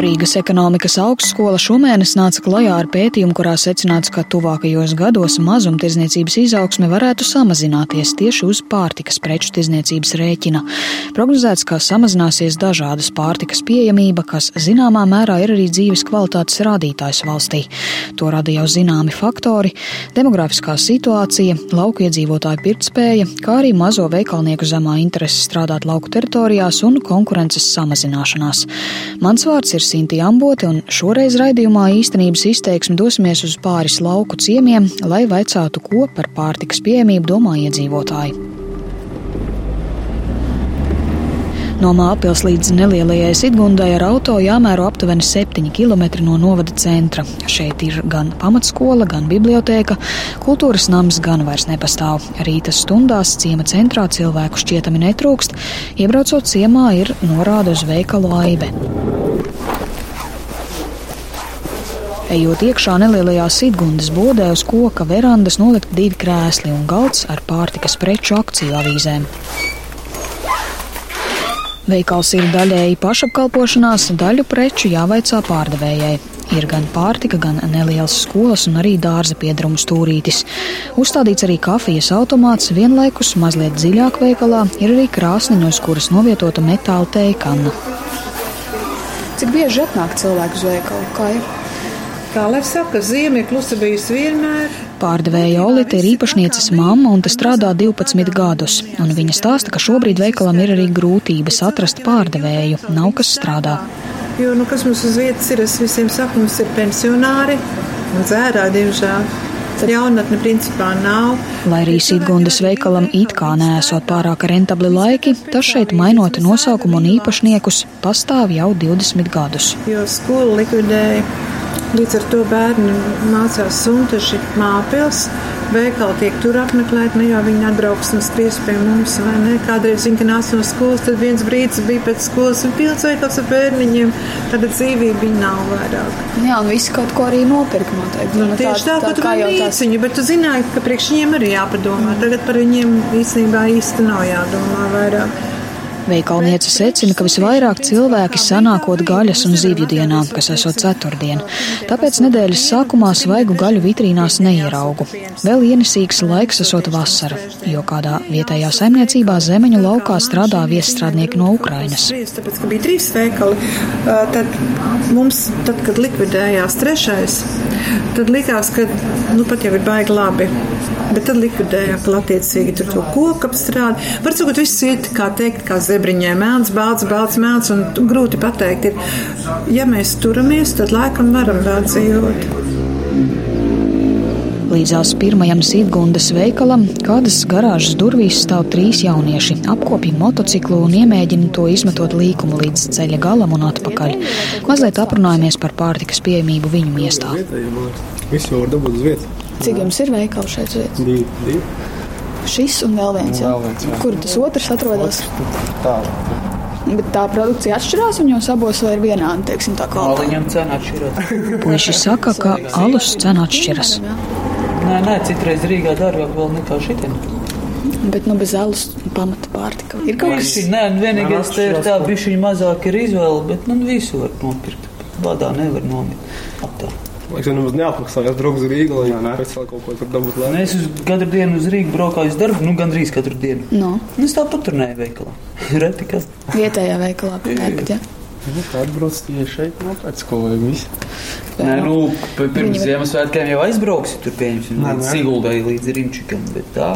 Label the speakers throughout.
Speaker 1: Rīgas ekonomikas augstskola šomēnes nāca klajā ar pētījumu, kurā secināts, ka tuvākajos gados mazumtirdzniecības izaugsme varētu samazināties tieši uz pārtikas preču tirdzniecības rēķina. Prognozēts, ka samazināsies dažādas pārtikas pieejamība, kas zināmā mērā ir arī dzīves kvalitātes rādītājs valstī. To rada jau zināmi faktori - demografiskā situācija, lauku iedzīvotāju pirktspēja, kā arī mazo veikalnieku zemā interese strādāt lauku teritorijās un konkurences samazināšanās. Mans vārds ir Sinti Ambote, un šoreiz raidījumā īstenības izteiksmi dosimies uz pāris lauku ciemiem, lai vaicātu, ko par pārtikas pieejamību domā iedzīvotāji. No Māpils līdz nelielajai Sidgundai ar auto jāmēro aptuveni 7 km no novada centra. Šeit ir gan pamatskola, gan bibliotēka, kultūras nams gan vairs nepastāv. Rīta stundās ciema centrā cilvēku šķietami netrūkst, iebraucot ciemā ir norāda uz veikalu aibe. Ejot iekšā nelielajā Sidgundas bodē uz koka verandas nolikt divi krēsli un galds ar pārtikas preču akciju avīzēm. Veikals ir daļēji pašapkalpošanās, daļu preču jāvaicā pārdevējai. Ir gan pārtika, gan nelielas skolas un arī dārza piedrumu stūrītis. Uzstādīts arī kafijas automāts, vienlaikus mazliet dziļāk veikalā ir arī krāsniņa, uz kuras novietota metāla teikanna.
Speaker 2: Cik bieži atnāk cilvēku uz veikalu? Kā ir?
Speaker 3: Tā lai saka, ziema ir klusa bijusi vienmēr.
Speaker 1: Pārdevēja Olīte ir īpašnieces mamma un te strādā 12 gadus. Un viņa stāsta, ka šobrīd veikalam ir arī grūtības atrast pārdevēju. Nav kas strādā.
Speaker 3: Jo, nu, kas mums uz vietas ir, es visiem saku, mums ir pensionāri un dzērā, diemžēl. Jaunatne principā nav.
Speaker 1: Lai arī Sīdgundas veikalam it kā nesot pārāk rentabli laiki, tas šeit mainot nosaukumu un īpašniekus pastāv jau 20 gadus.
Speaker 3: Jo skolu likvidēja Līdz ar to bērni mācās suntaši māpils. Veikali tiek tur apmeklēti, ne jau viņi atbrauks un skries pie mums, vai ne? Kādreiz viņi nāca no skolas, tad viens brīdis bija pēc skolas un pilns veikals ar bērniņiem, tad dzīvība viņa nav vairāk.
Speaker 2: Jā, un visi kaut ko arī nopirka noteikti.
Speaker 3: Nu, tieši tā, tā, tā kā jau tās viņu, bet tu zināji, ka priekš viņiem arī jāpadomā. Tagad par viņiem īstenībā īsti nav jādomā vairāk.
Speaker 1: Veikalniece secina, ka visvairāk cilvēki sanākot gaļas un zivju dienā, kas esot ceturtdien. Tāpēc nedēļas sākumā svaigu gaļu vitrīnās neieraugu. Vēl ienesīgs laiks esot vasara, jo kādā vietējā saimniecībā zemeņu laukā strādā viesstrādnieki no Ukrainas.
Speaker 3: Tāpēc, ka bija trīs veikali, tad mums, tad, kad likvidējās trešais, tad likās, ka nu pat jau ir baigi labi. Bet tad likvidējām, ka attiecīgi tur to koku apstrādi. Var sakot, viss iet, kā teikt, kā zebriņai mēls, balts, balts mēls, un grūti pateikt ir, ja mēs turamies, tad laikam varam vēl dzīvot.
Speaker 1: Līdzās pirmajam Sīdgundas veikalam kādas garāžas durvīs stāv trīs jaunieši, apkopja motociklu un iemēģina to izmetot līkumu līdz ceļa galam un atpakaļ. Mazliet aprunājamies par pārtikas pieejamību viņu miestā.
Speaker 4: Visu var dabūt uz vietas.
Speaker 2: Cik jums ir veikali šeit?
Speaker 4: Divi.
Speaker 2: Šis un vēl viens.
Speaker 4: Vēl viens jā.
Speaker 2: Kur tas otrs atrodas?
Speaker 4: Tā.
Speaker 2: Bet tā produkcija atšķirās un jūs abos vai ir vienādi, teiksim, tā kā.
Speaker 5: Viņam cena atšķirās.
Speaker 1: Puiši saka, ka alus cena atšķiras.
Speaker 5: Nē, nē, citreiz Rīgā dārgāk vēl nekā šitien.
Speaker 2: Bet nu bez alus pamata pārtika. Ir kaut kas.
Speaker 5: Nē, vienīgais te ir tā, bišķiņ mazāk ir izvēle, bet nu visu var nopirkt. Badā nevar nomirt. Aptā.
Speaker 4: Es jau nemaz neapmaksāju, es braucu uz Rīgu, lai pēc tam kaut ko tur dabūtu.
Speaker 5: Nē, es uz katru dienu uz Rīgu braukāju uz darbu, nu gandrīz katru dienu.
Speaker 2: No.
Speaker 5: Nu, es tāpat tur neju veikalā. Reti, ka.
Speaker 2: Vietējā veikalā pērkat, ja?
Speaker 4: Nu, tā atbrauc tieši šeit, nu, pēc ko vajag visu.
Speaker 5: Nē, nu, pirms
Speaker 2: Viņi-
Speaker 5: Ziemassvētkiem jau aizbrauksi tur, pieņemsim,
Speaker 4: nē.
Speaker 5: Sigulgai, līdz Rimčikam, bet tā.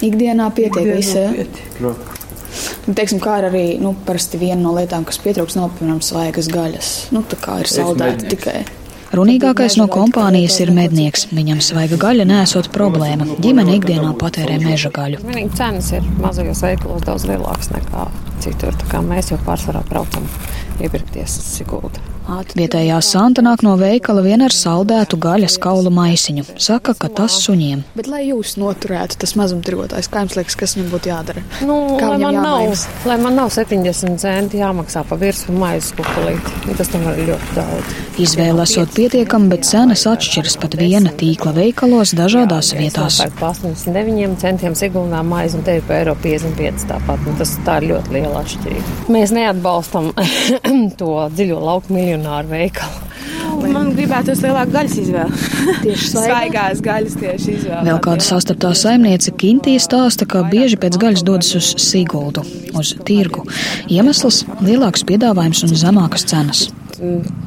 Speaker 2: Ikdienā pietiek
Speaker 5: ikdienā
Speaker 2: visi. Un, Teiksim, kā arī nu, parasti viena no lietām, kas pietrūks, nav piemēram svaigas gaļas. Nu, tā kā ir saldēta tikai.
Speaker 1: Runīgākais no kompānijas ir mednieks. Viņam svaiga gaļa nesot problēma. Ģimene ikdienā patērē meža gaļu.
Speaker 6: Vienīgi cenas ir mazajos veikalos daudz lielākas nekā citur. Tā kā mēs jau pārsvarā braucam iepirkties uz Siguldu.
Speaker 1: Vietējā santa nāk no veikala vien ar saldētu gaļas kaulu maisiņu. Saka, ka tas suņiem.
Speaker 2: Bet, lai jūs noturētu tas mazumtirgotājs, kā jums liekas, kas viņam būtu jādara?
Speaker 6: Nu,
Speaker 2: Kā
Speaker 6: lai, man nav,
Speaker 2: jāmainas?
Speaker 6: lai man nav 70 centi jāmaksā pa virsmu maizes kukulīti. Nu, Tas tam var ļoti daudz.
Speaker 1: Izvēle esot pietiekama, bet cenas atšķiras pat viena tīkla veikalos dažādās vietās.
Speaker 6: Par 89 centiem Sigulnā maize un te ir pa eiro 55 tāpat. Nu, tas tā ir ļoti liela atšķirība. Mēs neatbalstam to dziļo lauku miljonāru veikalu.
Speaker 7: Man gribētos lielāku gaļas izvēli.
Speaker 2: Tieši svaigā?
Speaker 7: Svaigās gaļas tieši izvēle.
Speaker 1: Vēl kāda sastaptā saimniece Kintija stāsta, ka bieži pēc gaļas dodas uz Siguldu, uz tirgu. Iemesls - lielāks piedāvājums un zemākas cenas.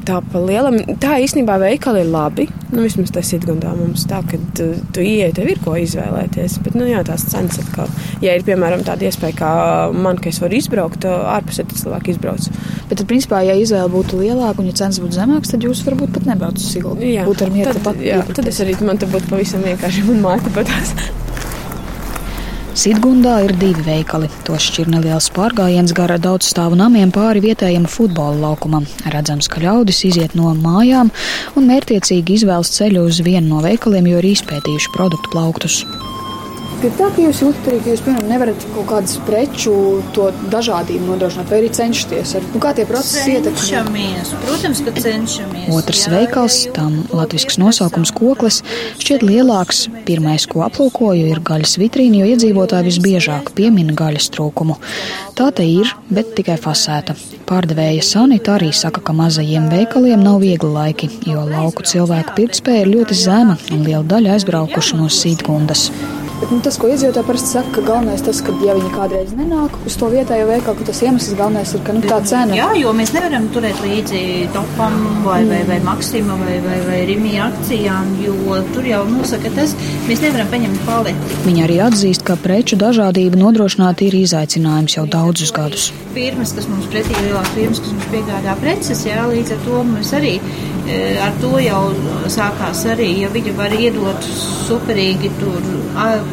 Speaker 7: Tā pa lielam, tā īstenībā veikali ir labi. Nu, vismaz tas ir gandā mums tā, ka tu, tu ieej, tev ir ko izvēlēties. Bet, nu, jā, tās cenas atkal. Ja ir, piemēram, tāda iespēja, kā man, ka es varu izbraukt, ārpusē tad cilvēki izbrauc.
Speaker 2: Bet, tad, principā, ja izvēle būtu lielāka un ja cenas būtu zemākas, tad jūs varbūt pat nebraucat uz Siguldu.
Speaker 7: Jā,
Speaker 2: Būtu ar mieru
Speaker 7: tad,
Speaker 2: pat
Speaker 7: jā, tad es arī, man te būtu pavisam vienkārši, man māte patās.
Speaker 1: Sidgundā ir divi veikali. Tos šķir neliels pārgājiens gara daudzstāvu namiem pāri vietējam futbola laukumam. Redzams, ka ļaudis iziet no mājām un mērtiecīgi izvēlas ceļu uz vienu no veikaliem, jo ir izpētījuši produktu plauktus.
Speaker 2: Ir tā, ka jūs ka jūs, piemēram, nevarat kaut kādas preču to dažādību nodrošināt, vai arī cenšaties. Ar, nu, kā tie procesi ietekmē?
Speaker 8: Protams, ka cenšamies.
Speaker 1: Otrs
Speaker 8: jā,
Speaker 1: veikals, tam latvisks nosaukums koklis, šķiet lielāks. Pirmais, ko aplūkoju, ir gaļas vitrīna, jo iedzīvotāji visbiežāk piemina gaļas trūkumu. Tā te ir, bet tikai fasēta. Pārdevēja Sanita arī saka, ka mazajiem veikaliem nav viegli laiki, jo lauku cilvēku pirktspēja ir ļoti zema un liela daļa aizbraukuši no Sītgundas.
Speaker 2: Bet, nu, tas, ko iedzīvotāji parasti saka, ka galvenais tas, ka, ja viņi kādreiz nenāk uz to vietējo veikalu, ka tas iemesls galvenais ir, ka nu, tā cena
Speaker 8: Jā, jo mēs nevaram turēt līdzi topam vai, vai, vai Maksima vai, vai, vai Rimī akcijām, jo tur jau nosaka tas, mēs nevaram paņemt paleti.
Speaker 1: Viņa arī atzīst, ka preču dažādību nodrošināt ir izaicinājums jau daudzus gadus.
Speaker 8: Firmas, kas mums pretī lielās firmas, kas mums piegādā preces, jā, līdz ar to mēs arī ar to jau sākās arī, ja viņi var iedot superīgi tur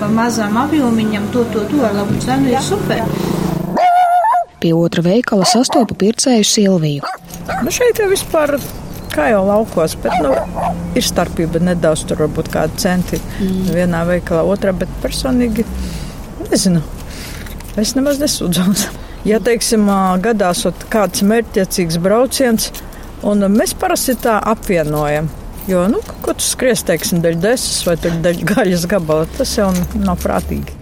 Speaker 8: pa mazām apjomiņam, to, to, to ar labu cenu ir super.
Speaker 1: Pie otra veikala sastopa pircēju Silviju.
Speaker 9: Nu, šeit jau vispār kā jau laukos, bet nu, ir starpība nedaudz. Tur varbūt kādi centi mm. vienā veikalā, otrā, bet personīgi nezinu. Es nemaz nesūdzos. Ja, teiksim, gadās kāds mērķtiecīgs brauciens, un mēs parasti tā apvienojam. Jo, nu, ko tu skries, teiksim, dēļ desas vai dēļ gaļas gabala, tas jau nav prātīgi.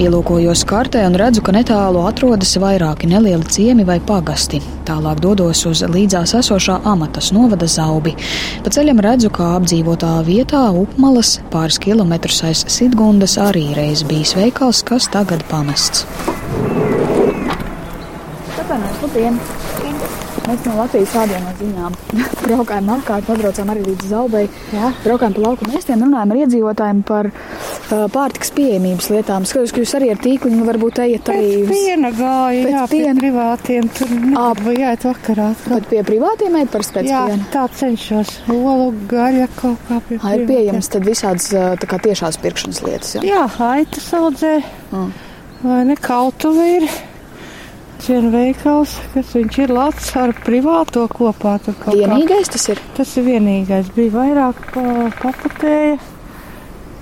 Speaker 1: Ielūkojos kartē un redzu, ka netālu atrodas vairāki nelieli ciemi vai pagasti. Tālāk dodos uz līdzās esošā amatas novada zaubi. Pa ceļam redzu, kā apdzīvotā vietā Upmalas pāris kilometrus aiz Sidgundas arī reiz bijis veikals, kas tagad pamests.
Speaker 2: Labdien! Mēs no Latvijas rādījām no ziņām. Braukājām apkārt, pabraucām arī līdz Zaubai. Jā. Braukājām pa lauku mēstiem, runājām ar iedzīvotājiem par uh, pārtikas pieejamības lietām. Skatos, ka jūs arī ar tīkliņu varbūt ejat arī
Speaker 10: Pēc piena gāja, jā, pie
Speaker 2: piena?
Speaker 10: privātiem. Tur nekad vai jāiet vakarā.
Speaker 2: Bet pie privātiem ejat par spēc
Speaker 10: Jā,
Speaker 2: piena?
Speaker 10: tā cenšos. Olu, gaļa kaut kā pie
Speaker 2: Ā, ir pieejams tad visādas tā kā tiešās pirkšanas lietas. Jā.
Speaker 10: Jā, aitas audzē.
Speaker 2: Mm.
Speaker 10: Vai ne kautuve ir? Viena veikals, kas viņš ir lats ar privāto kopā. Tur kaut kā.
Speaker 2: Vienīgais tas ir.
Speaker 10: Tas ir vienīgais. Bija vairāk pa, paputēja.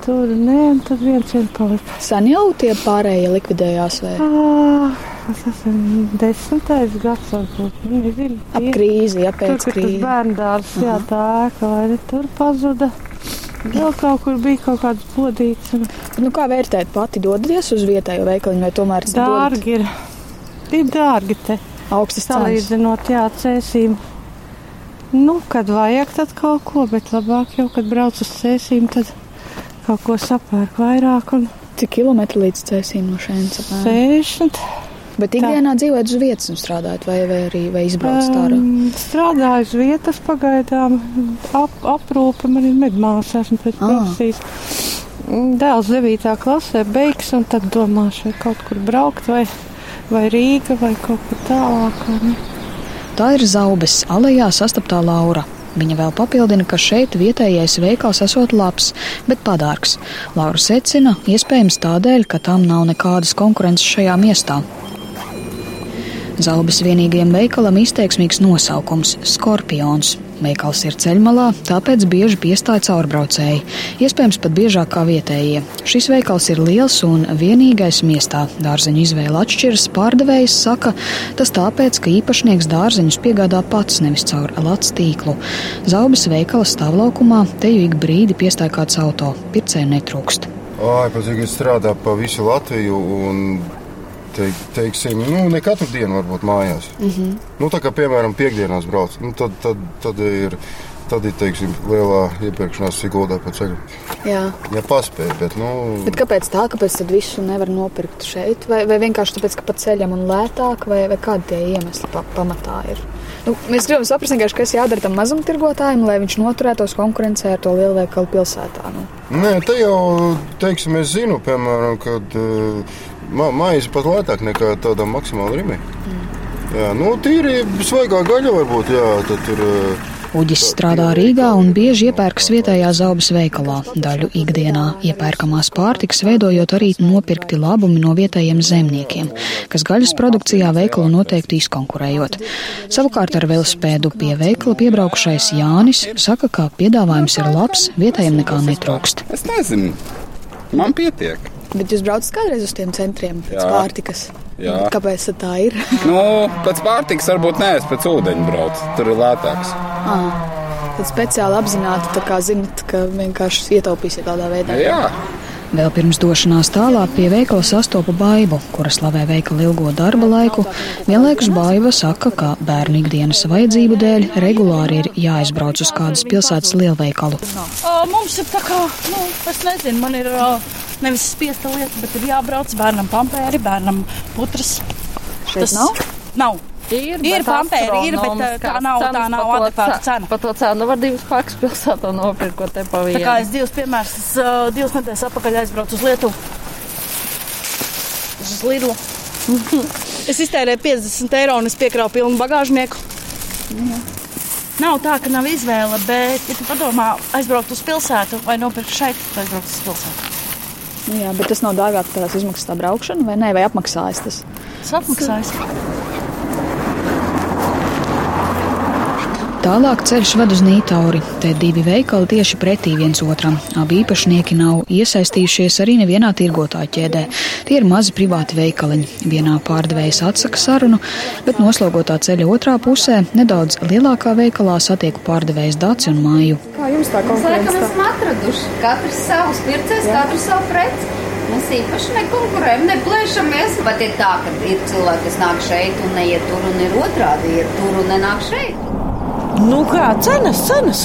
Speaker 10: Tur nē, un tad viens ir palika.
Speaker 2: Sen jau tie pārējie likvidējās vai
Speaker 10: Ā, Tas ir desmitais gads, varbūt. Nezinu.
Speaker 2: ap krīzi, ja
Speaker 10: Tur,
Speaker 2: pēc
Speaker 10: kur tas
Speaker 2: krīzes.
Speaker 10: bērndārs, jā, tā ēka, vai ne, tur pazuda. Vēl kaut kur bija kaut kāds bodīts. un
Speaker 2: Nu, kā vērtēt pati dodaties uz vietējo veikaliņu vai tomēr tas
Speaker 10: Dārgi ir. Ir dārgi te.
Speaker 2: Augstas.
Speaker 10: Salīdzinot, jā, cēsīm. Nu, kad vajag, tad kaut ko, bet labāk jau, kad brauc uz cēsīm, tad kaut ko sapērk vairāk un
Speaker 2: Cik kilometri līdz cēsīm no šejienes? apmēram?
Speaker 10: 60.
Speaker 2: Bet ikdienā dzīvojat uz vietas un strādājat, vai, vai arī vai izbraucat ārā?
Speaker 10: Um, strādāju uz vietas pagaidām. Ap, aprūpe man ir medmāsa, esmu pēc
Speaker 2: Ah.
Speaker 10: profesijas. Dēls 9. klasē beigs, un tad domāšu, vai kaut kur braukt, vai, vai Rīga, vai kaut kur tālāk. ne.
Speaker 1: Tā ir zaubes alejā sastaptā Laura. Viņa vēl papildina, ka šeit vietējais veikals esot labs, bet padārgs. Laura secina, iespējams tādēļ, ka tam nav nekādas konkurences šajā miestā. Zaubas vienīgajam veikalam izteiksmīgs nosaukums - Skorpions. Veikals ir ceļmalā, tāpēc bieži piestāja caurbraucēji, iespējams pat biežāk kā vietējie. Šis veikals ir liels un vienīgais miestā. Dārzeņu izvēle atšķiras, pārdevējs saka, tas tāpēc, ka īpašnieks dārzeņus piegādā pats, nevis caur lats tīklu. Zaubas veikala stāvlaukumā te jau ik brīdi piestāja kāds auto, pircēju netrūkst.
Speaker 11: Ai, pēc tam, strādā pa visu Latviju un teik, teiksim, nu, ne katru dienu varbūt mājās. Mm -hmm. nu, tā kā, piemēram, piekdienās brauc, nu, tad, tad, tad ir. Tad ir teiksim, lielā iepirkšanās Siguldā pa ceļu. Jā, ja paspēj. Bet, nu...
Speaker 2: bet kāpēc tā? Kāpēc tad visu nevar nopirkt šeit? Vai, vai vienkārši tāpēc, ka pa ceļam un lētāk, vai, vai kādi tie iemesli pa, pamatā ir? Nu, mēs gribam saprast, kas jādara tam mazumtirgotājam, lai viņš noturētos konkurencē ar to lielveikalu pilsētā. Nu.
Speaker 11: Nē, te jau, teiksim, es zinu, piemēram, kad uh, Ma, maize pat lētāk nekā tāda maksimāla rīmē. Mm. Jā, nu, tīri svaigā gaļa varbūt, jā, tad tur.
Speaker 1: Uģis strādā Rīgā un bieži iepērkas vietējā zaubas veikalā. Daļu ikdienā iepērkamās pārtikas veidojot arī nopirkti labumi no vietējiem zemniekiem, kas gaļas produkcijā veikalu noteikti izkonkurējot. Savukārt ar velospēdu pie veikala piebraukušais Jānis saka, ka piedāvājums ir labs, vietējiem nekā netrūkst.
Speaker 12: Es nezinu, man pietiek.
Speaker 2: Bet jūs braucat kādreiz uz tiem centriem pēc Jā. pārtikas? Jā. Bet kāpēc tā ir?
Speaker 12: nu, pēc pārtikas varbūt nē, es pēc ūdeņa braucu. Tur ir lētāks.
Speaker 2: Ah, tad speciāli apzināti, tā kā zinat, ka vienkārši ietaupīsiet tādā veidā.
Speaker 12: Jā.
Speaker 1: Vēl pirms došanās tālāk pie veikala sastopa baivu, kura slavē veikala ilgo darba laiku. Vienlaikus baiva saka, ka bērnu ikdienas vajadzību dēļ regulāri ir jāizbrauc uz kādas pilsētas lielveikalu.
Speaker 13: Mums ir tā kā, nu, es nezinu, man ir nevis spiesta lieta, bet ir jābrauc bērnam pampēri, bērnam putras.
Speaker 2: Šeit Tas nav?
Speaker 13: Nav. Ir, ir pampēri, ir, bet uh, tā nav, tā nav adekvāta cena.
Speaker 6: Par to cenu var divas pakas pilsētā nopirkt, ko te pa vienu.
Speaker 13: Tā kā es divas piemērs, es uh, divas nedēļas atpakaļ aizbraucu uz Lietuvu. Uz Lidlu. es iztērēju 50 eiro un es piekrāvu pilnu bagāžnieku. Jā. Nav tā, ka nav izvēle, bet, ja tu padomā, aizbraukt uz pilsētu vai nopirkt šeit, tad aizbraukt uz pilsētu.
Speaker 2: Nu jā, bet tas nav dārgāk par tās izmaksas tā braukšana, vai nē, vai apmaksājas tas?
Speaker 13: Tas apmaksājas.
Speaker 1: Tālāk ceļš ved uz Nītauri. Te divi veikali tieši pretī viens otram. Abi īpašnieki nav iesaistījušies arī nevienā tirgotāju ķēdē. Tie ir mazi privāti veikaliņi. Vienā pārdevējs atsaka sarunu, bet noslogotā ceļa otrā pusē nedaudz lielākā veikalā satieku pārdevējs Dāci un Māju.
Speaker 2: Kā jums tā konkurence?
Speaker 14: Mēs esam atraduši katrs savus pircējs, katrs savu preci. Mēs īpaši nekonkurējam, neplēšamies. Pat ir tā, ka ir cilvēki, kas nāk šeit un neiet tur, un ir otrādi, iet tur un nenāk šeit.
Speaker 15: Nu, kā cenas, cenas?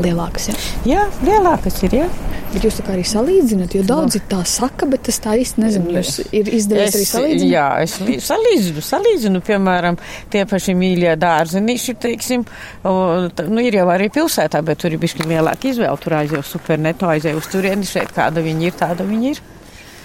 Speaker 2: Lielākas, jā.
Speaker 15: Jā, lielākas ir. Jā.
Speaker 2: Bet jūs arī salīdzināt, jo daudzi tā saka, bet es tā īsti nezinu. Jūs ir izdevies arī salīdzināt?
Speaker 15: Jā, es salīdzinu, salīdzinu, piemēram, tie paši mīļie dārzenīši, teiksim, nu, ir jau arī pilsētā, bet tur ir bišķi lielāka izvēle, tur aizjau superneto, aizjau uz turieni, šeit kāda viņi ir, tāda viņi ir.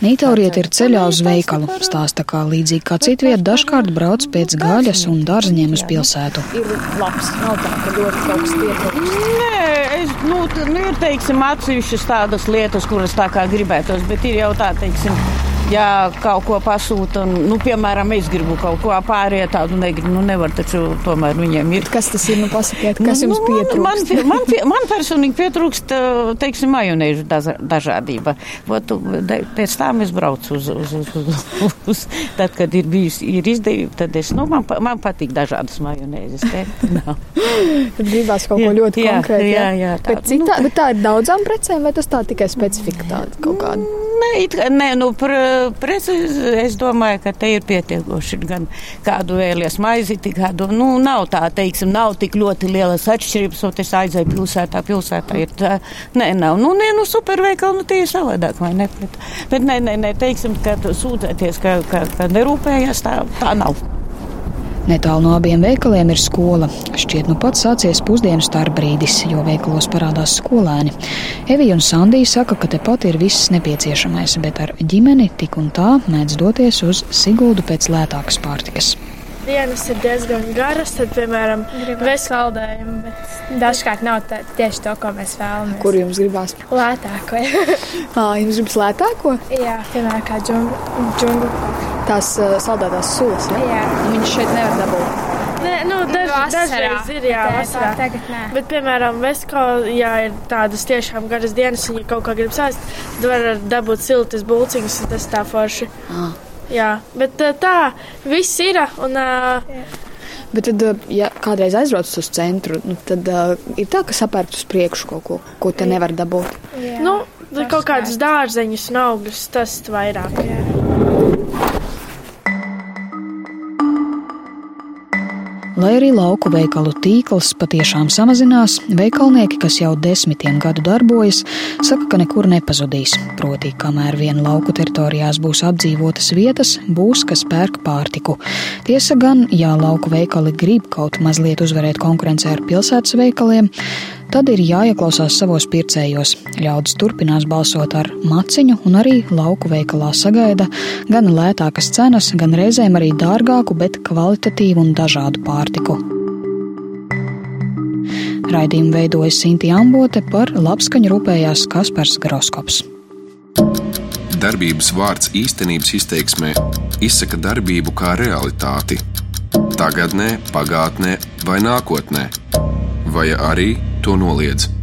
Speaker 1: Nītauriet ir ceļā uz veikalu, stāsta kā līdzīgi kā citviet, dažkārt brauc pēc gaļas un dārziņiem uz pilsētu.
Speaker 2: Ir labs, nav tā, ka ļoti kaut kas pietrūkst.
Speaker 15: Nē, es, nu, nu, ir, teiksim, atsevišķas tādas lietas, kuras tā kā gribētos, bet ir jau tā, teiksim, ja kaut ko pasūta, un, nu, piemēram, es gribu kaut ko pārējie tādu negribu, nu, nevar taču tomēr viņiem ir.
Speaker 2: Kas tas ir, nu, pasakiet, kas nu, jums nu, pietrūkst?
Speaker 15: Man, man, man, man personīgi pietrūkst, teiksim, majonēžu dažādība. Ot, pēc tam es braucu uz, uz, uz, uz, uz tad, kad ir bijusi, ir izdevība, tad es, nu, man, man patīk dažādas majonēzes.
Speaker 2: tad gribās kaut ko ļoti jā, konkrētu. Jā, jā, jā, tā, bet, citā, nu, bet tā ir daudzām precēm, vai tas tā tikai specifika tāda kaut kāda?
Speaker 15: Nē, it, nē nu, pr, precīzi es domāju, ka te ir pietiekoši gan kādu vēlies maiziti, kādu, nu, nav tā, teiksim, nav tik ļoti lielas atšķirības, un es aizēju pilsētā, pilsētā ir tā, nē, nav, nu, nē, nu, superveikali, nu, tie ir savādāk, vai ne, bet, bet nē, nē, nē, teiksim, ka sūdzēties, ka, ka, ka nerūpējas, tā, tā nav.
Speaker 1: Netālu no abiem veikaliem ir skola. Šķiet, nu pats sācies pusdienu starpbrīdis, jo veikalos parādās skolēni. Evija un Sandija saka, ka tepat ir viss nepieciešamais, bet ar ģimeni tik un tā mēdz doties uz Siguldu pēc lētākas pārtikas.
Speaker 16: Dienas ir diezgan garas, tad, piemēram,
Speaker 17: Gribas saldējumu, bet dažkārt nav tā, tieši to, ko mēs vēlamies.
Speaker 2: Kur jums gribās?
Speaker 17: Lētāko.
Speaker 2: Ā, jums gribas lētāko?
Speaker 17: Jā, piemēram, kā džungļu.
Speaker 2: Tās uh, saldētās sulas, ja?
Speaker 17: Jā.
Speaker 2: Viņas šeit nevar dabūt.
Speaker 16: Nē, nu, daž,
Speaker 17: Vasarā.
Speaker 16: dažreiz ir jā,
Speaker 17: Bet,
Speaker 16: vasarā.
Speaker 17: tagad nē.
Speaker 16: Bet, piemēram, Vesko, ja ir tādas tiešām garas dienas, un ja kaut kā grib sāst, tad var dabūt siltas bulciņas, un tas tā forši.
Speaker 2: Ah.
Speaker 16: Jā, bet ā, tā, viss ir, un ā,
Speaker 2: Bet, tad, uh, ja kādreiz aizbrauc uz centru, nu, tad uh, ir tā, ka sapērkt uz priekšu kaut ko, ko te nevar dabūt.
Speaker 16: jā, nu, kaut kādas dārzeņus un augļus, tas vairāk. Jā.
Speaker 1: Lai arī lauku veikalu tīkls patiešām samazinās, veikalnieki, kas jau desmitiem gadu darbojas, saka, ka nekur nepazudīs. Proti, kamēr vien lauku teritorijās būs apdzīvotas vietas, būs kas pērk pārtiku. Tiesa gan, ja lauku veikali grib kaut mazliet uzvarēt konkurencē ar pilsētas veikaliem, tad ir jāieklausās savos pircējos. Ļaudis turpinās balsot ar maciņu, un arī lauku veikalā sagaida gan lētākas cenas, gan reizēm arī dārgāku, bet kvalitatīvu un dažādu pārtiku. Raidījumu veidoja Sintīna Ambote, par labskaņu rūpējās Kaspars Groskops.
Speaker 18: Darbības vārds īstenības izteiksmē izsaka darbību kā realitāti. Tagatnē, pagātnē vai nākotnē, vai arī to noliedz.